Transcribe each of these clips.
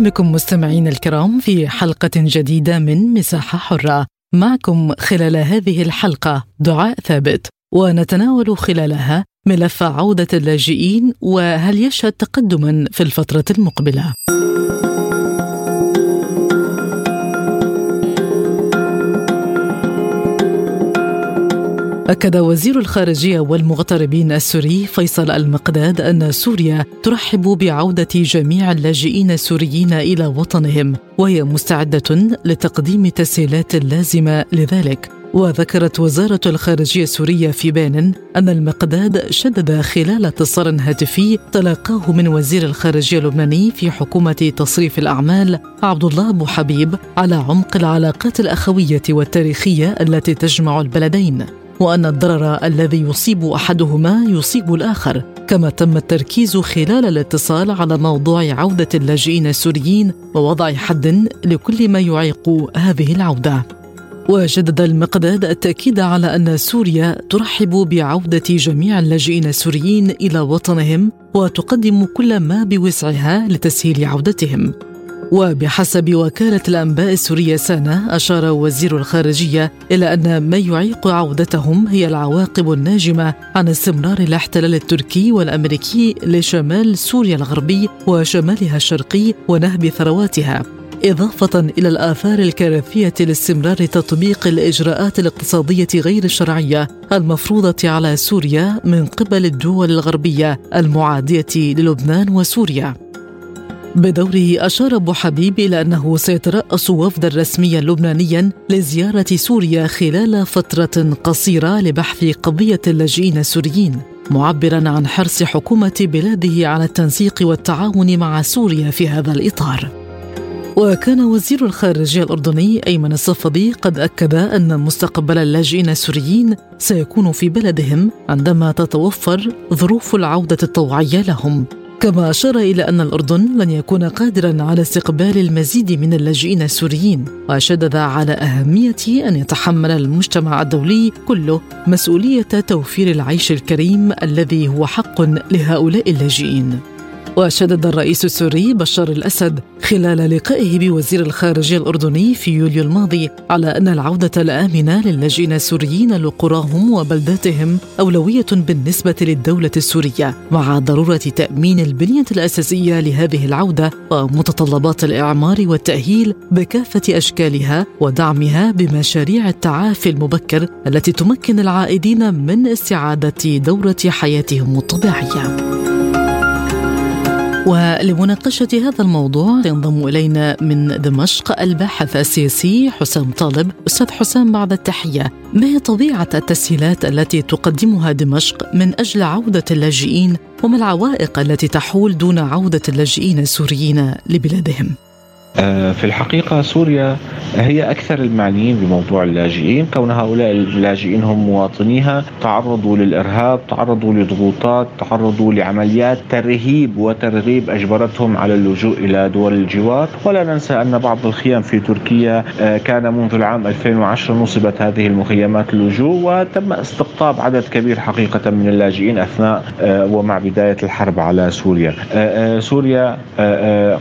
بكم مستمعينا الكرام في حلقة جديدة من مساحة حرة. معكم خلال هذه الحلقة دعاء ثابت ونتناول خلالها ملف عودة اللاجئين وهل يشهد تقدما في الفترة المقبلة. أكد وزير الخارجية والمغتربين السوري فيصل المقداد أن سوريا ترحب بعودة جميع اللاجئين السوريين إلى وطنهم وهي مستعدة لتقديم التسهيلات اللازمة لذلك. وذكرت وزارة الخارجية السورية في بيان أن المقداد شدد خلال اتصال هاتفي تلقاه من وزير الخارجية اللبناني في حكومة تصريف الأعمال عبد الله أبو حبيب على عمق العلاقات الأخوية والتاريخية التي تجمع البلدين. وأن الضرر الذي يصيب أحدهما يصيب الآخر كما تم التركيز خلال الاتصال على موضوع عودة اللاجئين السوريين ووضع حد لكل ما يعيق هذه العودة. وجدد المقداد التأكيد على أن سوريا ترحب بعودة جميع اللاجئين السوريين إلى وطنهم وتقدم كل ما بوسعها لتسهيل عودتهم. وبحسب وكالة الأنباء السورية سانا أشار وزير الخارجية إلى أن ما يعيق عودتهم هي العواقب الناجمة عن استمرار الاحتلال التركي والأمريكي لشمال سوريا الغربي وشمالها الشرقي ونهب ثرواتها. إضافة إلى الآثار الكارثية لاستمرار تطبيق الإجراءات الاقتصادية غير الشرعية المفروضة على سوريا من قبل الدول الغربية المعادية للبنان وسوريا. بدوره أشار أبو حبيب إلى أنه سيترأس وفدا رسميا لبنانيا لزيارة سوريا خلال فترة قصيرة لبحث قضية اللاجئين السوريين معبرا عن حرص حكومة بلاده على التنسيق والتعاون مع سوريا في هذا الإطار. وكان وزير الخارجية الأردني أيمن الصفدي قد أكد أن مستقبل اللاجئين السوريين سيكون في بلدهم عندما تتوفر ظروف العودة الطوعية لهم. كما أشار إلى أن الأردن لن يكون قادرا على استقبال المزيد من اللاجئين السوريين وشدد على أهمية أن يتحمل المجتمع الدولي كله مسؤولية توفير العيش الكريم الذي هو حق لهؤلاء اللاجئين. وشدد الرئيس السوري بشار الأسد خلال لقائه بوزير الخارجية الأردني في يوليو الماضي على أن العودة الآمنة للاجئين السوريين لقراهم وبلداتهم أولوية بالنسبة للدولة السورية مع ضرورة تأمين البنية الأساسية لهذه العودة ومتطلبات الإعمار والتأهيل بكافة أشكالها ودعمها بمشاريع التعافي المبكر التي تمكن العائدين من استعادة دورة حياتهم الطبيعية. ولمناقشة هذا الموضوع ينضم إلينا من دمشق الباحث السياسي حسام طالب أستاذ حسام بعد التحية ما هي طبيعة التسهيلات التي تقدمها دمشق من أجل عودة اللاجئين وما العوائق التي تحول دون عودة اللاجئين السوريين لبلادهم؟ آه، في الحقيقة سوريا هي أكثر المعنيين بموضوع اللاجئين. كون هؤلاء اللاجئين هم مواطنيها تعرضوا للإرهاب تعرضوا لضغوطات تعرضوا لعمليات ترهيب وترغيب أجبرتهم على اللجوء إلى دول الجوار. ولا ننسى أن بعض الخيام في تركيا آه، كان منذ العام 2010 نصبت هذه المخيمات اللجوء وتم استقطاب عدد كبير حقيقة من اللاجئين أثناء آه، ومع بداية الحرب على سوريا. سوريا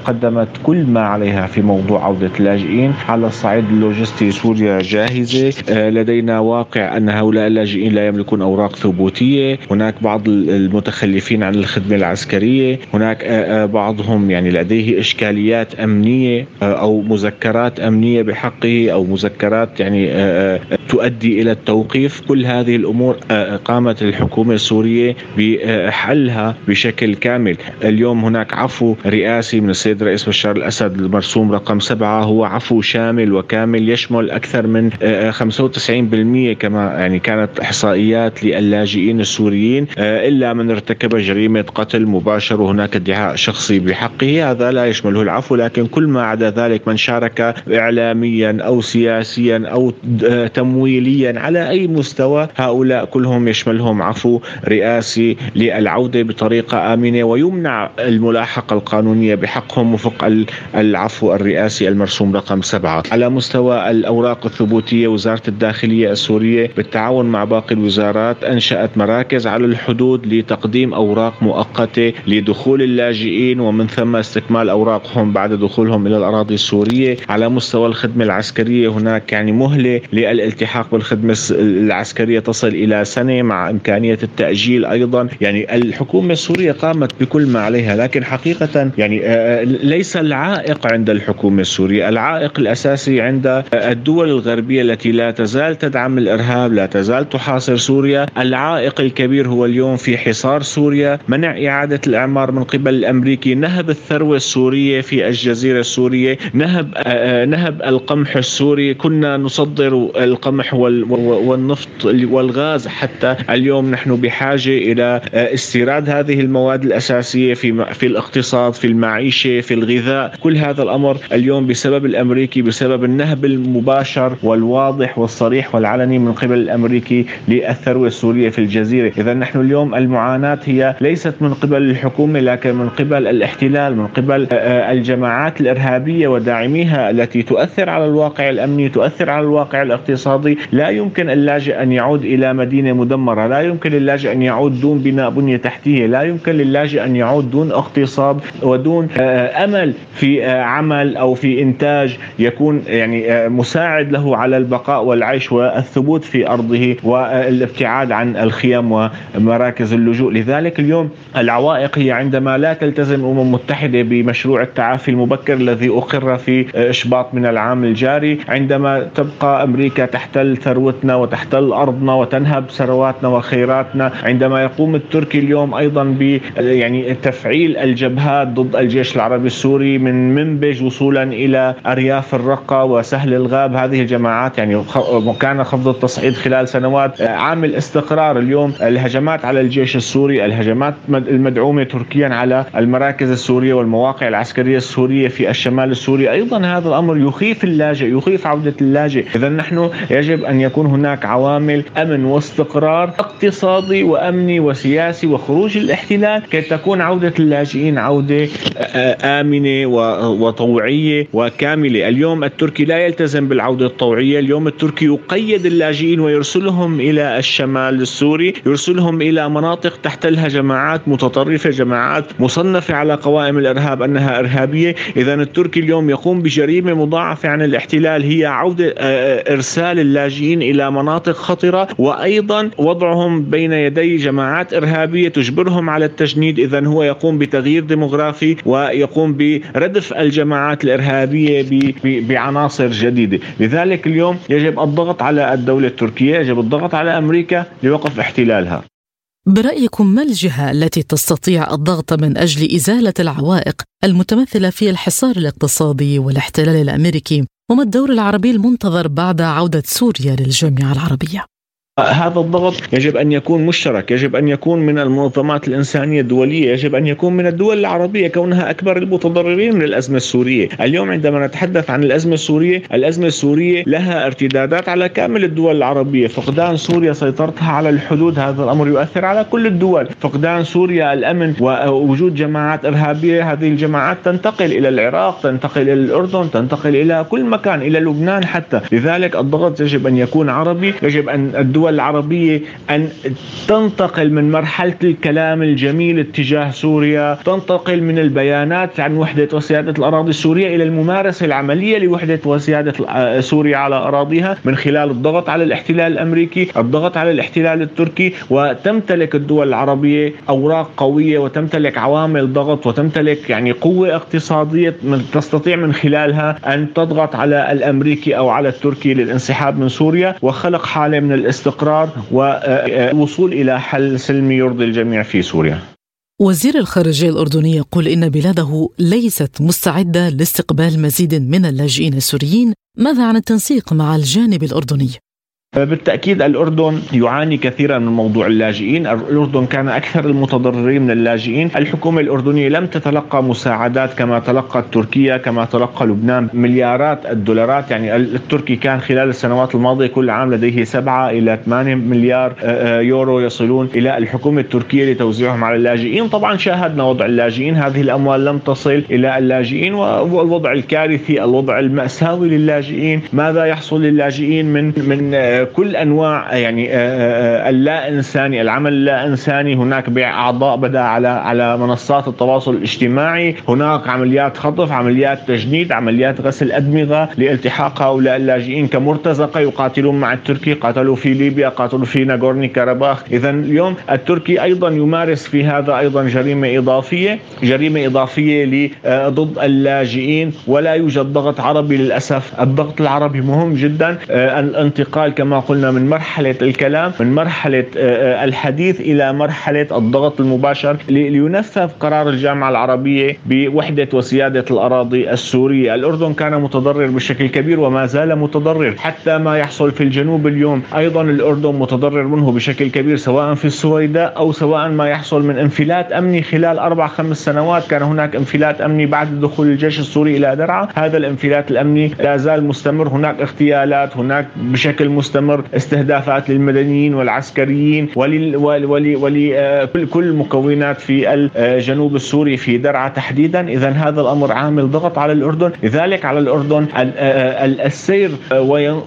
قدمت كل ما عليها في موضوع عودة اللاجئين. على الصعيد اللوجستي سوريا جاهزة. آه، لدينا واقع أن هؤلاء اللاجئين لا يملكون أوراق ثبوتية. هناك بعض المتخلفين عن الخدمة العسكرية. هناك آه، آه، بعضهم يعني لديه إشكاليات أمنية أو مذكرات أمنية بحقه أو مذكرات يعني تؤدي إلى التوقيف. كل هذه الأمور قامت الحكومة السورية بحلها بشكل كامل. اليوم هناك عفو رئاسي من السيد الرئيس بشار الأسد المرسول المرسوم رقم سبعة هو عفو شامل وكامل يشمل أكثر من 95% كما يعني كانت إحصائيات للاجئين السوريين إلا من ارتكب جريمة قتل مباشر وهناك ادعاء شخصي بحقه. هذا لا يشمله العفو لكن كل ما عدا ذلك من شارك إعلاميا أو سياسيا أو تمويليا على أي مستوى هؤلاء كلهم يشملهم عفو رئاسي للعودة بطريقة آمنة ويمنع الملاحقة القانونية بحقهم وفق العفو الرئاسي المرسوم رقم سبعة. على مستوى الأوراق الثبوتية وزارة الداخلية السورية بالتعاون مع باقي الوزارات أنشأت مراكز على الحدود لتقديم أوراق مؤقتة لدخول اللاجئين ومن ثم استكمال أوراقهم بعد دخولهم إلى الأراضي السورية. على مستوى الخدمة العسكرية هناك يعني مهلة للالتحاق بالخدمة العسكرية تصل إلى سنة مع إمكانية التأجيل أيضا. يعني الحكومة السورية قامت بكل ما عليها لكن حقيقة يعني آه، ليس العائق عند الحكومة السورية. العائق الأساسي عند الدول الغربية التي لا تزال تدعم الإرهاب لا تزال تحاصر سوريا. العائق الكبير هو اليوم في حصار سوريا. منع إعادة الإعمار من قبل الأمريكي. نهب الثروة السورية في الجزيرة السورية. نهب نهب القمح السوري. كنا نصدر القمح والنفط والغاز حتى اليوم نحن بحاجة إلى استيراد هذه المواد الأساسية في في الاقتصاد في المعيشة في الغذاء. كل هذا الأمر اليوم بسبب الأمريكي بسبب النهب المباشر والواضح والصريح والعلني من قبل الأمريكي للثروة السورية في الجزيرة. إذا نحن اليوم المعاناة هي ليست من قبل الحكومة لكن من قبل الاحتلال من قبل الجماعات الإرهابية وداعميها التي تؤثر على الواقع الأمني تؤثر على الواقع الاقتصادي. لا يمكن اللاجئ أن يعود إلى مدينة مدمرة. لا يمكن للاجئ أن يعود دون بناء بنية تحتية. لا يمكن للاجئ أن يعود دون اقتصاد ودون آه، أمل في آه، عمل أو في إنتاج يكون يعني آه، مساعد له على البقاء والعيش والثبوت في أرضه والابتعاد عن الخيام ومراكز اللجوء. لذلك اليوم العوائق هي عندما لا تلتزم الأمم المتحدة بمشروع التعافي المبكر الذي أقر في إشباط من العام الجاري عندما تبقى أمريكا تحتل ثروتنا وتحتل أرضنا وتنهب ثرواتنا وخيراتنا عندما يقوم التركي اليوم أيضا ب يعني تفعيل الجبهات ضد الجيش العربي السوري من منبج وصولا إلى أرياف الرقة وسهل الغاب. هذه الجماعات يعني كان خفض التصعيد خلال سنوات. عامل استقرار اليوم الهجمات على الجيش السوري الهجمات المدعومة تركيا على المراكز السورية والمواقع العسكرية السورية في الشمال السوري. أيضا هذا الأمر يخيف اللاجئ يخيف عودة اللاجئ. إذا نحن يجب أن يكون هناك عوامل أمن واستقرار اقتصادي وأمني وسياسي وخروج الاحتلال كي تكون عودة اللاجئين عودة آمنة وطوعية وكاملة. اليوم التركي لا يلتزم بالعودة الطوعية. اليوم التركي يقيد اللاجئين ويرسلهم إلى الشمال السوري يرسلهم إلى مناطق تحتلها جماعات متطرفة جماعات مصنفة على قوائم الإرهاب أنها إرهابية. إذا التركي اليوم يقوم بجريمة مضاعفة عن الاحتلال. هي عودة إرسال اللاجئين إلى مناطق خطرة. وأيضا وضعهم بين يدي جماعات إرهابية تجبرهم على التجنيد. إذا هو يقوم بتغيير ديموغرافي ويقوم بردف الجماعات الإرهابية بعناصر جديدة لذلك اليوم يجب الضغط على الدولة التركية يجب الضغط على أمريكا لوقف احتلالها برأيكم ما الجهة التي تستطيع الضغط من أجل إزالة العوائق المتمثلة في الحصار الاقتصادي والاحتلال الأمريكي وما الدور العربي المنتظر بعد عودة سوريا للجامعة العربية؟ هذا الضغط يجب أن يكون مشترك، يجب أن يكون من المنظمات الإنسانية الدولية، يجب أن يكون من الدول العربية كونها أكبر المتضررين من الازمه السورية، اليوم عندما نتحدث عن الأزمة السورية، الأزمة السورية لها ارتدادات على كامل الدول العربية، فقدان سوريا سيطرتها على الحدود هذا الأمر يؤثر على كل الدول، فقدان سوريا الأمن ووجود جماعات إرهابية، هذه الجماعات تنتقل إلى العراق، تنتقل إلى الأردن، تنتقل إلى كل مكان، إلى لبنان حتى، لذلك الضغط يجب أن يكون عربي، يجب أن الدول الدول العربية أن تنتقل من مرحلة الكلام الجميل اتجاه سوريا تنتقل من البيانات عن وحدة وسيادة الأراضي السورية إلى الممارسة العملية لوحدة وسيادة سوريا على أراضيها من خلال الضغط على الاحتلال الأمريكي الضغط على الاحتلال التركي وتمتلك الدول العربية أوراق قوية وتمتلك عوامل ضغط وتمتلك يعني قوة اقتصادية من تستطيع من خلالها أن تضغط على الأمريكي أو على التركي للانسحاب من سوريا وخلق حالة من الإستقرار. الاستقرار والوصول إلى حل سلمي يرضي الجميع في سوريا وزير الخارجية الأردني يقول إن بلاده ليست مستعدة لاستقبال مزيد من اللاجئين السوريين ماذا عن التنسيق مع الجانب الأردني؟ بالتأكيد الأردن يعاني كثيرا من موضوع اللاجئين. الأردن كان أكثر المتضررين من اللاجئين. الحكومة الأردنية لم تتلقى مساعدات كما تلقت تركيا كما تلقى لبنان. مليارات الدولارات يعني التركي كان خلال السنوات الماضية كل عام لديه سبعة إلى 8 مليار آه، آه، يورو يصلون إلى الحكومة التركية لتوزيعهم على اللاجئين. طبعا شاهدنا وضع اللاجئين. هذه الأموال لم تصل إلى اللاجئين والوضع الكارثي الوضع المأساوي للاجئين. ماذا يحصل للاجئين من من آه، كل أنواع يعني آه، آه، آه، اللا انساني العمل اللا انساني هناك بيع أعضاء بدأ على على منصات التواصل الاجتماعي. هناك عمليات خطف عمليات تجنيد عمليات غسل أدمغة لالتحاق هؤلاء اللاجئين كمرتزقة. يقاتلون مع التركي قاتلوا في ليبيا قاتلوا في ناغورني كاراباخ اذا اليوم التركي أيضا يمارس في هذا أيضا جريمة إضافية جريمة إضافية ضد اللاجئين. ولا يوجد ضغط عربي للأسف. الضغط العربي مهم جدا. الانتقال كما كما قلنا من مرحلة الكلام من مرحلة آه، آه، الحديث إلى مرحلة الضغط المباشر لينفذ قرار الجامعة العربية بوحدة وسيادة الأراضي السورية. الأردن كان متضرر بشكل كبير وما زال متضرر. حتى ما يحصل في الجنوب اليوم أيضا الأردن متضرر منه بشكل كبير سواء في السويداء أو سواء ما يحصل من انفلات أمني خلال أربع خمس سنوات. كان هناك انفلات أمني بعد دخول الجيش السوري إلى درعا. هذا الانفلات الأمني لا زال مستمر. هناك اغتيالات هناك بشكل مستمر. تستمر استهدافات للمدنيين والعسكريين ولل ولي ولي آه، كل المكونات في الجنوب السوري في درعا تحديدا. اذا هذا الأمر عامل ضغط على الأردن. لذلك على الأردن آه، السير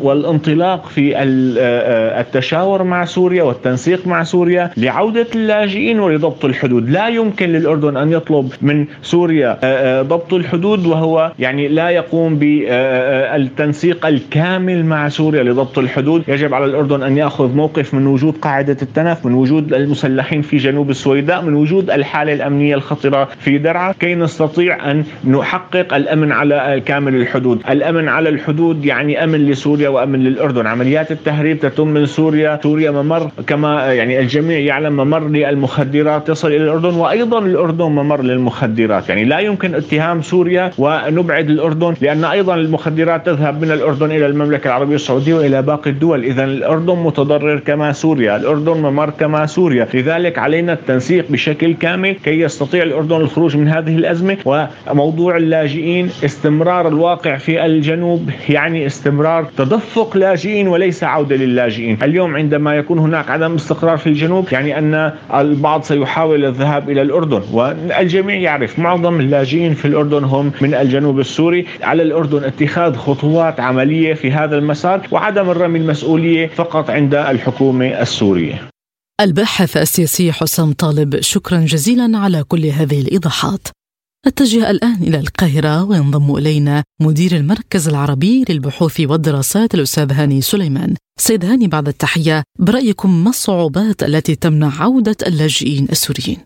والانطلاق في آه، التشاور مع سوريا والتنسيق مع سوريا لعودة اللاجئين ولضبط الحدود. لا يمكن للأردن أن يطلب من سوريا ضبط الحدود وهو يعني لا يقوم بالتنسيق الكامل مع سوريا لضبط الحدود. يجب على الأردن أن يأخذ موقف من وجود قاعدة التنف من وجود المسلحين في جنوب السويداء من وجود الحالة الأمنية الخطرة في درعا. كي نستطيع أن نحقق الأمن على كامل الحدود. الأمن على الحدود يعني أمن لسوريا وأمن للأردن. عمليات التهريب تتم من سوريا. سوريا ممر كما يعني الجميع يعلم ممر للمخدرات تصل إلى الأردن وأيضا الأردن ممر للمخدرات. يعني لا يمكن اتهام سوريا ونبعد الأردن لأن أيضا المخدرات تذهب من الأردن إلى المملكة العربية السعودية وإلى باقي الدول. الدول إذا الأردن متضرر كما سوريا. الأردن ممر كما سوريا. لذلك علينا التنسيق بشكل كامل كي يستطيع الأردن الخروج من هذه الأزمة وموضوع اللاجئين استمرار الواقع في الجنوب يعني استمرار تدفق لاجئين وليس عودة للاجئين. اليوم عندما يكون هناك عدم استقرار في الجنوب يعني أن البعض سيحاول الذهاب إلى الأردن والجميع يعرف معظم اللاجئين في الأردن هم من الجنوب السوري. على الأردن اتخاذ خطوات عملية في هذا المسار وعدم الرمي المسؤولية المسؤولية فقط عند الحكومة السورية. الباحث السياسي حسام طالب شكرا جزيلا على كل هذه الإيضاحات. نتجه الآن إلى القاهرة وينضم إلينا مدير المركز العربي للبحوث والدراسات الأستاذ هاني سليمان. سيد هاني بعد التحية برأيكم ما الصعوبات التي تمنع عودة اللاجئين السوريين؟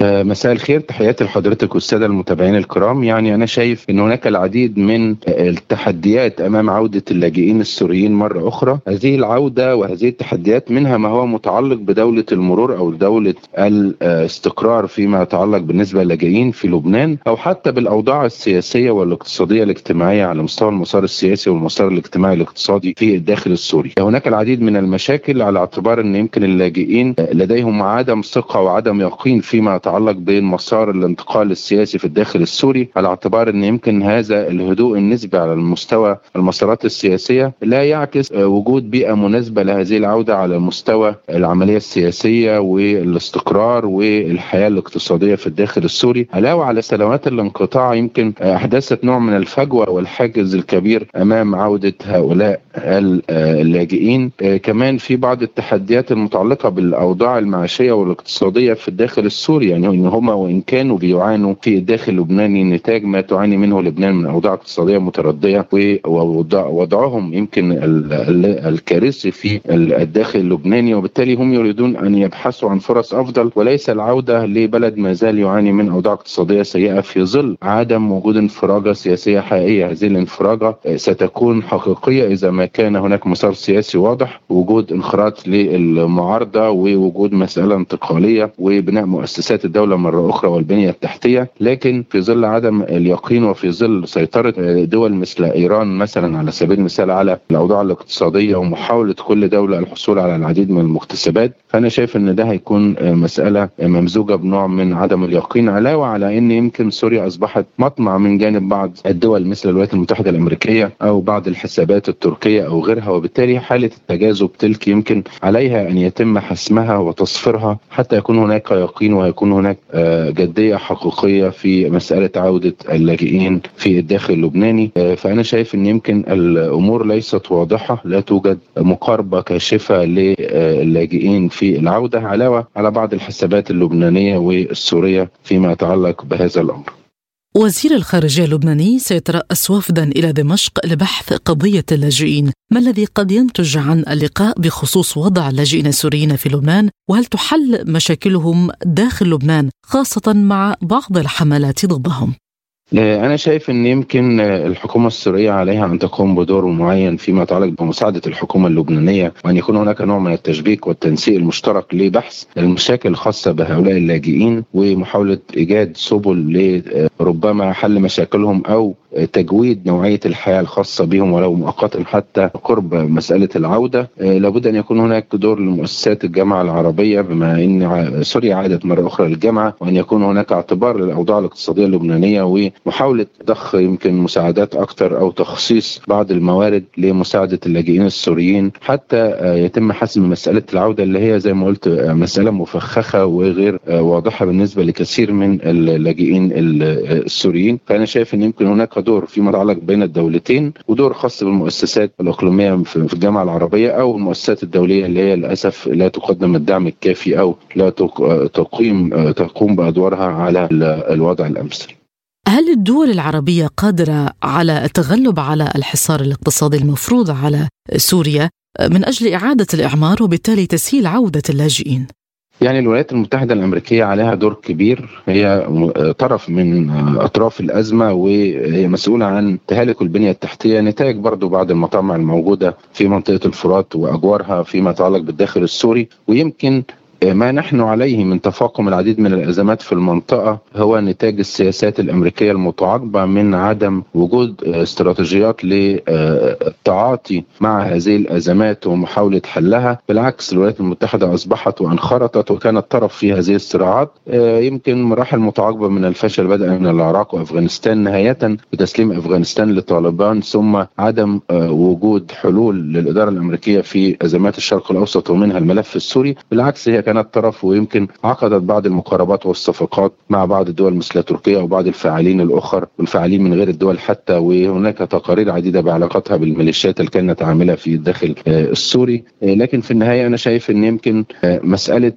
مساء الخير. تحياتي لحضرتك والسادة المتابعين الكرام. يعني أنا شايف إن هناك العديد من التحديات أمام عودة اللاجئين السوريين مرة أخرى. هذه العودة وهذه التحديات منها ما هو متعلق بدولة المرور أو دولة الاستقرار فيما يتعلق بالنسبة للاجئين في لبنان أو حتى بالأوضاع السياسية والاقتصادية الاجتماعية على مستوى المسار السياسي والمسار الاجتماعي الاقتصادي في الداخل السوري. هناك العديد من المشاكل على اعتبار إن يمكن اللاجئين لديهم عدم ثقة وعدم يقين فيما يتعلق بمسار الانتقال السياسي في الداخل السوري على اعتبار إن يمكن هذا الهدوء النسبي على المستوى المسارات السياسية لا يعكس وجود بيئة مناسبة لهذه العودة على مستوى العملية السياسية والاستقرار والحياة الاقتصادية في الداخل السوري. علاوه على سنوات الانقطاع يمكن احدثت نوع من الفجوة والحاجز الكبير أمام عودة هؤلاء اللاجئين. كمان في بعض التحديات المتعلقة بالأوضاع المعيشية والاقتصادية في الداخل السوري. يعني ان هم وإن كانوا بيعانوا في الداخل اللبناني نتاج ما تعاني منه لبنان من أوضاع اقتصادية متردية ووضعهم يمكن الكارثي في الداخل اللبناني وبالتالي هم يريدون أن يبحثوا عن فرص أفضل وليس العودة لبلد ما زال يعاني من أوضاع اقتصادية سيئة في ظل عدم وجود انفراجة سياسية حقيقية. هذه الانفراجة ستكون حقيقية إذا ما كان هناك مسار سياسي واضح وجود انخراط للمعارضة ووجود مسألة انتقالية وبناء مؤسسات مؤسسات الدولة مرة أخرى والبنية التحتية لكن في ظل عدم اليقين وفي ظل سيطرة دول مثل إيران مثلا على سبيل المثال على الأوضاع الاقتصادية ومحاولة كل دولة الحصول على العديد من المكتسبات فأنا شايف إن ده هيكون مسألة ممزوجة بنوع من عدم اليقين علاوه على إن يمكن سوريا أصبحت مطمع من جانب بعض الدول مثل الولايات المتحدة الأمريكية أو بعض الحسابات التركية أو غيرها وبالتالي حالة التجاذب تلك يمكن عليها أن يتم حسمها وتصفيرها حتى يكون هناك يقين ويكون هناك جدية حقيقية في مسألة عودة اللاجئين في الداخل اللبناني فأنا شايف إن يمكن الأمور ليست واضحة لا توجد مقاربة كاشفة للاجئين في العودة علاوه على بعض الحسابات اللبنانية والسورية فيما يتعلق بهذا الأمر. وزير الخارجية اللبناني سيترأس وفدا إلى دمشق لبحث قضية اللاجئين، ما الذي قد ينتج عن اللقاء بخصوص وضع اللاجئين السوريين في لبنان؟ وهل تحل مشاكلهم داخل لبنان خاصة مع بعض الحملات ضدهم؟ أنا شايف أن يمكن الحكومة السورية عليها أن تقوم بدور معين فيما يتعلق بمساعدة الحكومة اللبنانية وأن يكون هناك نوع من التشبيك والتنسيق المشترك لبحث المشاكل الخاصة بهؤلاء اللاجئين ومحاولة إيجاد سبل لربما حل مشاكلهم أو تجويد نوعية الحياة الخاصة بهم ولو مؤقتا حتى قرب مسألة العودة. لابد أن يكون هناك دور لمؤسسات الجامعة العربية بما أن سوريا عادت مرة أخرى للجامعة وأن يكون هناك اعتبار للأوضاع الاقتصادية اللبنانية ومحاولة ضخ يمكن مساعدات أكثر أو تخصيص بعض الموارد لمساعدة اللاجئين السوريين. حتى يتم حسم مسألة العودة اللي هي زي ما قلت مسألة مفخخة وغير واضحة بالنسبة لكثير من اللاجئين السوريين. فأنا شايف أن يمكن هناك دور فيما يتعلق بين الدولتين ودور خاص بالمؤسسات الأقليمية في الجامعة العربية أو المؤسسات الدولية اللي هي للأسف لا تقدم الدعم الكافي أو لا تقيم تقوم بأدوارها على الوضع الامثل. هل الدول العربية قادرة على التغلب على الحصار الاقتصادي المفروض على سوريا من أجل إعادة الإعمار وبالتالي تسهيل عودة اللاجئين؟ يعني الولايات المتحدة الأمريكية عليها دور كبير. هي طرف من أطراف الأزمة وهي مسؤولة عن تهالك البنية التحتية نتاج برضو بعض المطامع الموجودة في منطقة الفرات وأجوارها فيما يتعلق بالداخل السوري. ويمكن ما نحن عليه من تفاقم العديد من الأزمات في المنطقة هو نتاج السياسات الأمريكية المتعاقبة من عدم وجود استراتيجيات للتعاطي مع هذه الأزمات ومحاولة حلها، بالعكس الولايات المتحدة أصبحت وأنخرطت وكانت طرف في هذه الصراعات، يمكن مراحل متعاقبة من الفشل بدأ من العراق وأفغانستان نهاية بتسليم أفغانستان لطالبان ثم عدم وجود حلول للإدارة الأمريكية في أزمات الشرق الأوسط ومنها الملف السوري، بالعكس هي كانت طرف ويمكن عقدت بعض المقاربات والصفقات مع بعض الدول مثل تركيا وبعض الفاعلين الأخر والفاعلين من غير الدول حتى وهناك تقارير عديدة بعلاقتها بالميليشيات اللي كانت عاملة في الداخل السوري. لكن في النهاية أنا شايف إن يمكن مسألة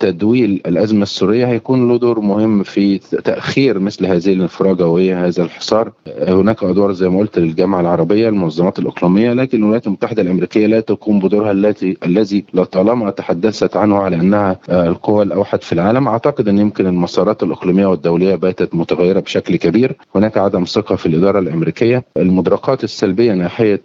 تدويل الأزمة السورية هيكون له دور مهم في تأخير مثل هذه الانفراجة وهذا الحصار. هناك أدوار زي ما قلت للجامعة العربية المنظمات الإقليمية لكن الولايات المتحدة الأمريكية لا تقوم بدورها التي الذي لطالما تحدثت عنه على أنها القوى الأوحد في العالم. أعتقد أن يمكن المسارات الإقليمية والدولية باتت متغيرة بشكل كبير. هناك عدم ثقة في الإدارة الأمريكية. المدركات السلبية ناحية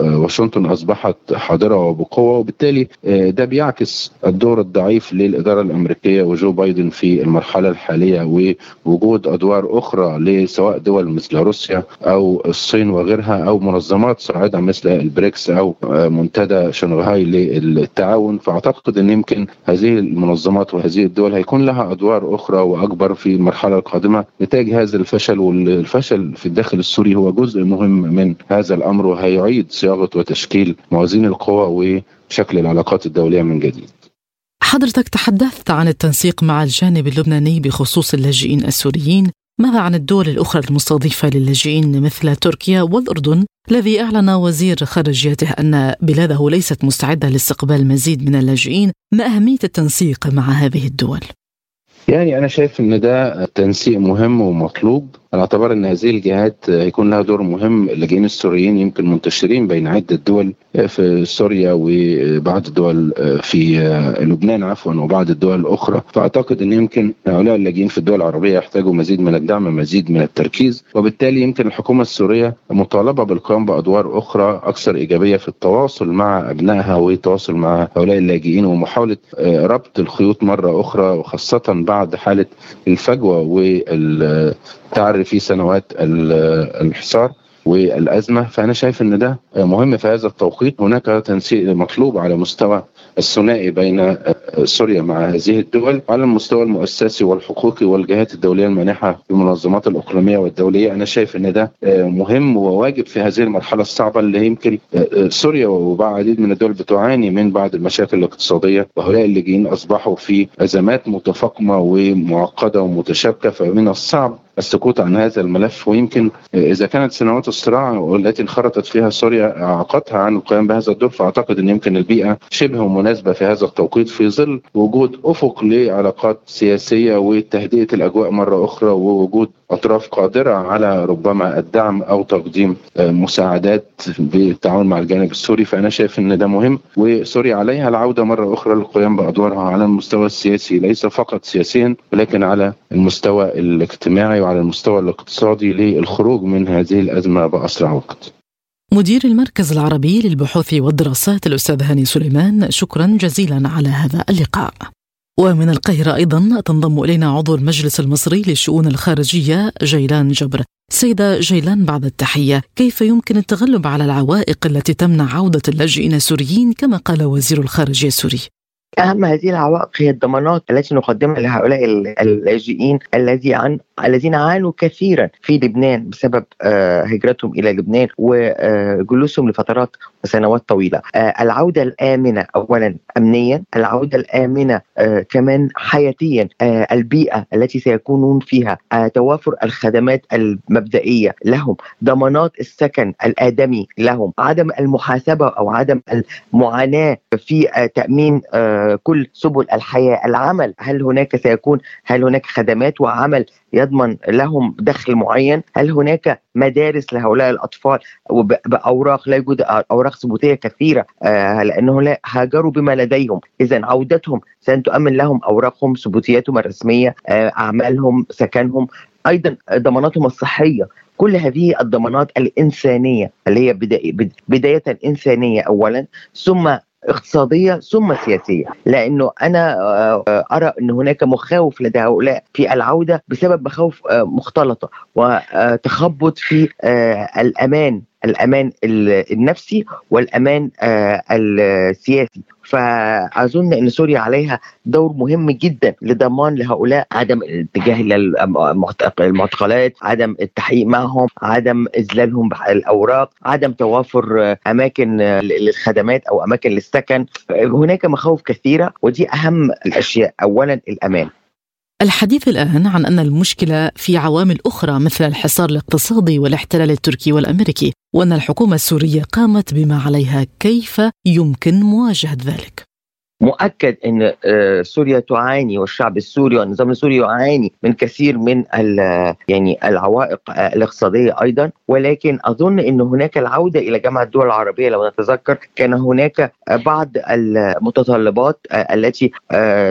واشنطن أصبحت حاضرة وبقوة وبالتالي ده بيعكس الدور الضعيف للإدارة الأمريكية وجو بايدن في المرحلة الحالية ووجود أدوار أخرى لسواء دول مثل روسيا أو الصين وغيرها أو منظمات صاعدة مثل البريكس أو منتدى شنغهاي للتعاون. فأعتقد أن يمكن هذه المنظمات وهذه الدول هيكون لها أدوار أخرى وأكبر في المرحلة القادمة نتاج هذا الفشل والفشل في الداخل السوري هو جزء مهم من هذا الأمر وهيعيد صياغة وتشكيل موازين القوى وشكل العلاقات الدولية من جديد. حضرتك تحدثت عن التنسيق مع الجانب اللبناني بخصوص اللاجئين السوريين ماذا عن الدول الأخرى المستضيفة للاجئين مثل تركيا والأردن الذي أعلن وزير خارجيته أن بلاده ليست مستعدة لاستقبال مزيد من اللاجئين ما أهمية التنسيق مع هذه الدول؟ يعني أنا شايف أن ده تنسيق مهم ومطلوب على اعتبار ان هذه الجهات هيكون لها دور مهم. اللاجئين السوريين يمكن منتشرين بين عدة دول في سوريا وبعض الدول في لبنان عفوا وبعض الدول الاخرى فأعتقد إن يمكن هؤلاء اللاجئين في الدول العربية يحتاجوا مزيد من الدعم مزيد من التركيز. وبالتالي يمكن الحكومة السورية مطالبة بالقيام بأدوار أخرى أكثر إيجابية في التواصل مع أبنائها والتواصل مع هؤلاء اللاجئين ومحاولة ربط الخيوط مرة أخرى وخاصة بعد حالة الفجوة والتعري في سنوات الحصار والأزمة فأنا شايف إن ده مهم في هذا التوقيت. هناك تنسيق مطلوب على مستوى الثنائي بين سوريا مع هذه الدول على المستوى المؤسسي والحقوقي والجهات الدولية المانحة في المنظمات الأقليمية والدولية. أنا شايف إن ده مهم وواجب في هذه المرحلة الصعبة اللي يمكن سوريا وبعض عديد من الدول بتعاني من بعض المشاكل الاقتصادية. وهؤلاء اللاجئين أصبحوا في أزمات متفاقمة ومعقدة ومتشابكة فمن الصعب السكوت عن هذا الملف ويمكن إذا كانت سنوات الصراع التي انخرطت فيها سوريا اعاقتها عن القيام بهذا الدور فأعتقد إن يمكن البيئة شبه مناسبة في هذا التوقيت في ظل وجود أفق لعلاقات سياسية وتهدئة الأجواء مرة أخرى ووجود أطراف قادرة على ربما الدعم أو تقديم مساعدات بالتعاون مع الجانب السوري فأنا شايف إن ده مهم وسوريا عليها العودة مرة أخرى للقيام بأدوارها على المستوى السياسي ليس فقط سياسيا ولكن على المستوى الاجتماعي وعلى المستوى الاقتصادي للخروج من هذه الأزمة بأسرع وقت. مدير المركز العربي للبحوث والدراسات الأستاذ هاني سليمان شكرا جزيلا على هذا اللقاء. ومن القاهرة أيضا تنضم إلينا عضو المجلس المصري للشؤون الخارجية جيلان جبر. سيدة جيلان بعد التحية كيف يمكن التغلب على العوائق التي تمنع عودة اللاجئين السوريين كما قال وزير الخارجية السوري؟ أهم هذه العوائق هي الضمانات التي نقدمها لهؤلاء اللاجئين الذي عن الذين عانوا كثيرا في لبنان بسبب هجرتهم إلى لبنان وجلوسهم لفترات وسنوات طويلة. العودة الآمنة اولا امنيا، العودة الآمنة كمان حياتيا، البيئة التي سيكونون فيها، توافر الخدمات المبدئية لهم، ضمانات السكن الآدمي لهم، عدم المحاسبة أو عدم المعاناة في تأمين كل سبل الحياة، العمل، هل هناك سيكون هل هناك خدمات وعمل يضمن لهم دخل معين؟ هل هناك مدارس لهؤلاء الأطفال بأوراق لا يوجد أوراق ثبوتية كثيرة آه لأنه لا هاجروا بما لديهم. إذا عودتهم سن تؤمن لهم أوراقهم ثبوتياتهم الرسمية آه أعمالهم سكنهم أيضا ضماناتهم الصحية. كل هذه الضمانات الإنسانية اللي هي بداية إنسانية أولا ثم اقتصادية ثم سياسية. لأنه أنا أرى أن هناك مخاوف لدى هؤلاء في العودة بسبب مخاوف مختلطة وتخبط في الأمان. الأمان النفسي والأمان السياسي. فأظن إن سوريا عليها دور مهم جدا لضمان لهؤلاء عدم الاتجاه إلى المعتقلات، عدم التحقيق معهم، عدم إذلالهم الأوراق، عدم توافر أماكن للخدمات أو أماكن للسكن، هناك مخاوف كثيرة ودي أهم الأشياء، اولا الأمان. الحديث الآن عن أن المشكلة في عوامل أخرى مثل الحصار الاقتصادي والاحتلال التركي والأمريكي وأن الحكومة السورية قامت بما عليها كيف يمكن مواجهة ذلك؟ مؤكد إن سوريا تعاني والشعب السوري والنظام السوري يعاني من كثير من يعني العوائق الاقتصادية أيضا. ولكن أظن إن هناك العودة إلى جامعة الدول العربية لو نتذكر كان هناك بعض المتطلبات التي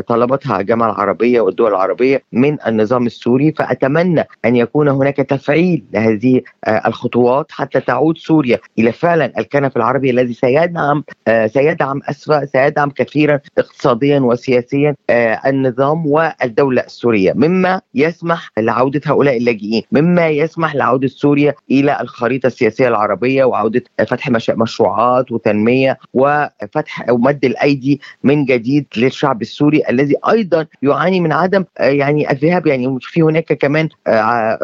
طلبتها الجامعة العربية والدول العربية من النظام السوري. فأتمنى أن يكون هناك تفعيل لهذه الخطوات حتى تعود سوريا إلى فعلا الكنف العربي الذي سيدعم سيدعم اسفا سيدعم كثيرا اقتصاديا وسياسيا آه النظام والدولة السورية. مما يسمح لعودة هؤلاء اللاجئين. مما يسمح لعودة سوريا إلى الخريطة السياسية العربية وعودة فتح مشروعات وتنمية وفتح ومد الأيدي من جديد للشعب السوري الذي أيضا يعاني من عدم آه يعني الذهاب. يعني في هناك كمان آه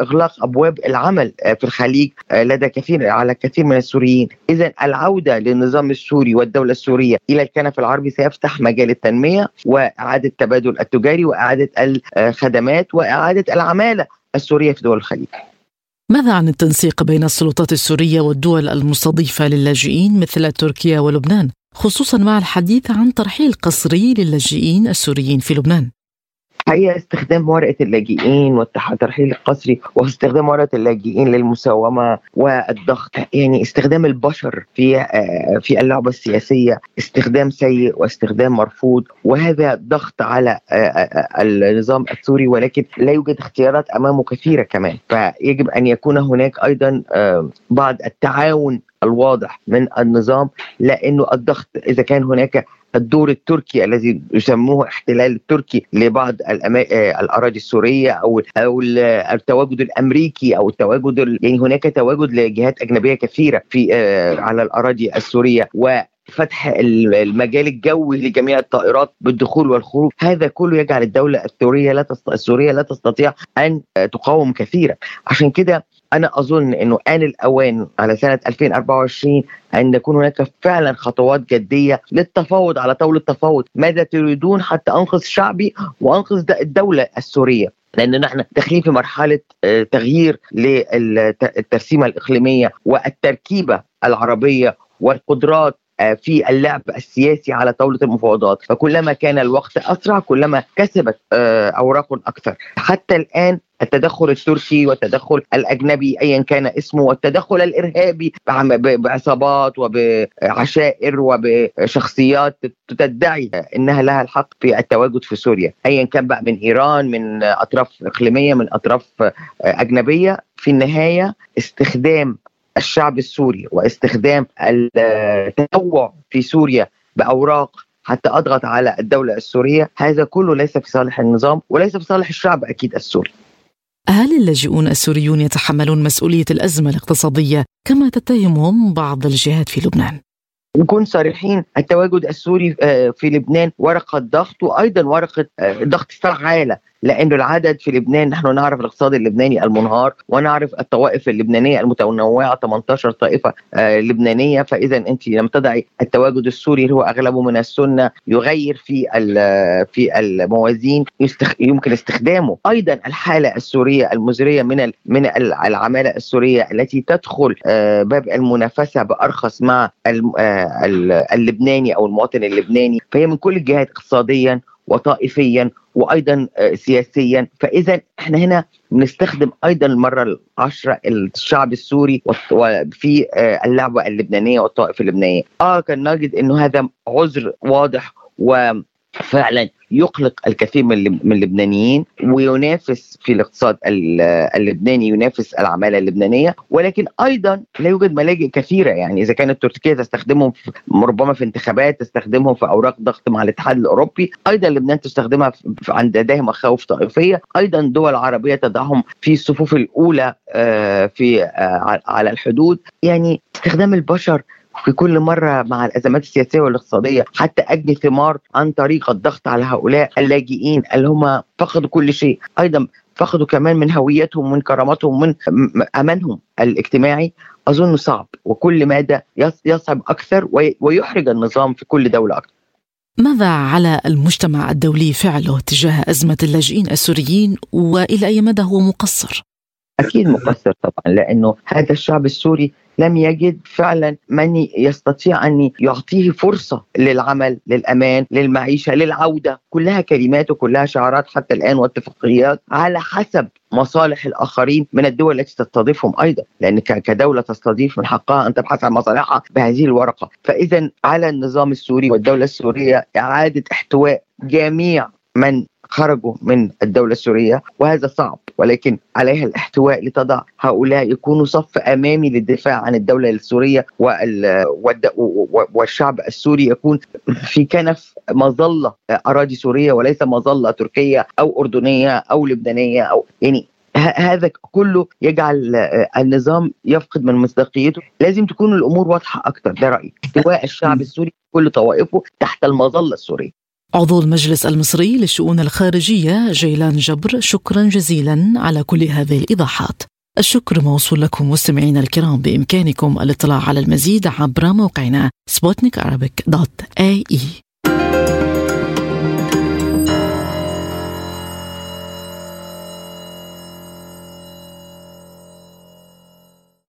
إغلاق أبواب العمل في الخليج لدى كثير على كثير من السوريين. إذا العودة للنظام السوري والدولة السورية إلى الكنف العربي سيفتح مجال التنمية وإعادة التبادل التجاري وإعادة الخدمات وإعادة العمالة السورية في دول الخليج. ماذا عن التنسيق بين السلطات السورية والدول المستضيفة للاجئين مثل تركيا ولبنان، خصوصا مع الحديث عن ترحيل قسري للاجئين السوريين في لبنان؟ حقيقة استخدام ورقة اللاجئين والترحيل القسري واستخدام ورقة اللاجئين للمساومة والضغط. يعني استخدام البشر في آه، في اللعبة السياسية استخدام سيء واستخدام مرفوض وهذا ضغط على آه، آه، النظام السوري ولكن لا يوجد اختيارات أمامه كثيرة كمان. فيجب أن يكون هناك أيضا بعض التعاون الواضح من النظام لأنه الضغط إذا كان هناك الدور التركي الذي يسموه احتلال التركي لبعض آه، الأراضي السورية أو أو التواجد الأمريكي أو التواجد يعني هناك تواجد لجهات أجنبية كثيرة في آه، على الأراضي السورية و فتح المجال الجوي لجميع الطائرات بالدخول والخروج. هذا كله يجعل الدولة السورية لا السورية لا تستطيع أن تقاوم كثيرا. عشان كده أنا أظن إنه آن الأوان على سنة 2024 أن يكون هناك فعلا خطوات جدية للتفاوض على طاولة التفاوض. ماذا تريدون حتى أنقذ شعبي وأنقذ الدولة السورية؟ لأن نحن داخلين في مرحلة آه، تغيير للترسيمه الإقليمية والتركيبة العربية والقدرات في اللعب السياسي على طاولة المفاوضات. فكلما كان الوقت أسرع كلما كسبت آه، أوراق أكثر. حتى الآن التدخل التركي والتدخل الأجنبي ايا كان اسمه والتدخل الإرهابي بعصابات وبعشائر وبشخصيات تدعي إنها لها الحق في التواجد في سوريا. ايا كان بقى من إيران من أطراف إقليمية من أطراف أجنبية. في النهاية استخدام الشعب السوري واستخدام التنوع في سوريا بأوراق حتى أضغط على الدولة السورية هذا كله ليس في صالح النظام وليس في صالح الشعب أكيد السوري هل اللاجئون السوريون يتحملون مسؤولية الأزمة الاقتصادية كما تتهمهم بعض الجهات في لبنان؟ نكون صريحين التواجد السوري آه، في لبنان ورقة ضغط وأيضا ورقة آه، ضغط فعاله لأنه العدد في لبنان نحن نعرف الاقتصاد اللبناني المنهار ونعرف الطوائف اللبنانية المتنوعة 18 طائفة آه، لبنانية. فإذا أنت لم تضعي التواجد السوري اللي هو أغلبه من السنة يغير في في الموازين يمكن استخدامه. أيضا الحالة السورية المزرية من من العمالة السورية التي تدخل آه، باب المنافسة بأرخص مع آه، اللبناني أو المواطن اللبناني. فهي من كل الجهات اقتصاديا وطائفيا وأيضا آه، سياسيا. فاذا إحنا هنا بنستخدم أيضا المرة العشره الشعب السوري في آه، اللعبة اللبنانية والطائفه اللبنانية. آه كان نجد إنه هذا عذر واضح وفعلا يقلق الكثير من اللبنانيين وينافس في الاقتصاد اللبناني ينافس العمالة اللبنانية ولكن أيضا لا يوجد ملاجئ كثيرة. يعني إذا كانت تركيا تستخدمهم ربما في انتخابات تستخدمهم في أوراق ضغط مع الاتحاد الأوروبي أيضا لبنان تستخدمها عند لديها مخاوف طائفية. أيضا دول عربية تضعهم في الصفوف الأولى آه، في آه، على الحدود. يعني استخدام البشر في كل مرة مع الأزمات السياسية والاقتصادية حتى أجني ثمار عن طريق الضغط على هؤلاء اللاجئين اللي هم فقدوا كل شيء. أيضا فقدوا كمان من هويتهم ومن كرامتهم ومن أمانهم الاجتماعي. أظن صعب وكل مادة يصعب أكثر ويحرج النظام في كل دولة أكثر. ماذا على المجتمع الدولي فعله تجاه أزمة اللاجئين السوريين وإلى أي مدى هو مقصر؟ أكيد مقصر طبعا لأنه هذا الشعب السوري لم يجد فعلا من يستطيع أن يعطيه فرصة للعمل للأمان للمعيشة للعودة. كلها كلمات وكلها شعارات حتى الآن واتفاقيات على حسب مصالح الآخرين من الدول التي تستضيفهم أيضا. لأن كدولة تستضيف من حقها أن تبحث عن مصالحها بهذه الورقة. فاذا على النظام السوري والدولة السورية إعادة احتواء جميع من خرجوا من الدولة السورية وهذا صعب. ولكن عليها الاحتواء لتضع هؤلاء يكونوا صف أمامي للدفاع عن الدولة السورية والشعب السوري يكون في كنف مظلة أراضي سورية وليس مظلة تركية أو أردنية أو لبنانية أو يعني هذا كله يجعل النظام يفقد من مصداقيته. لازم تكون الأمور واضحة أكثر ده رأيي. احتواء الشعب السوري كل طوائفه تحت المظلة السورية. عضو المجلس المصري للشؤون الخارجية جيلان جبر شكرا جزيلا على كل هذه الإيضاحات. الشكر موصول لكم مستمعينا الكرام بإمكانكم الاطلاع على المزيد عبر موقعنا سبوتنيك دوت اي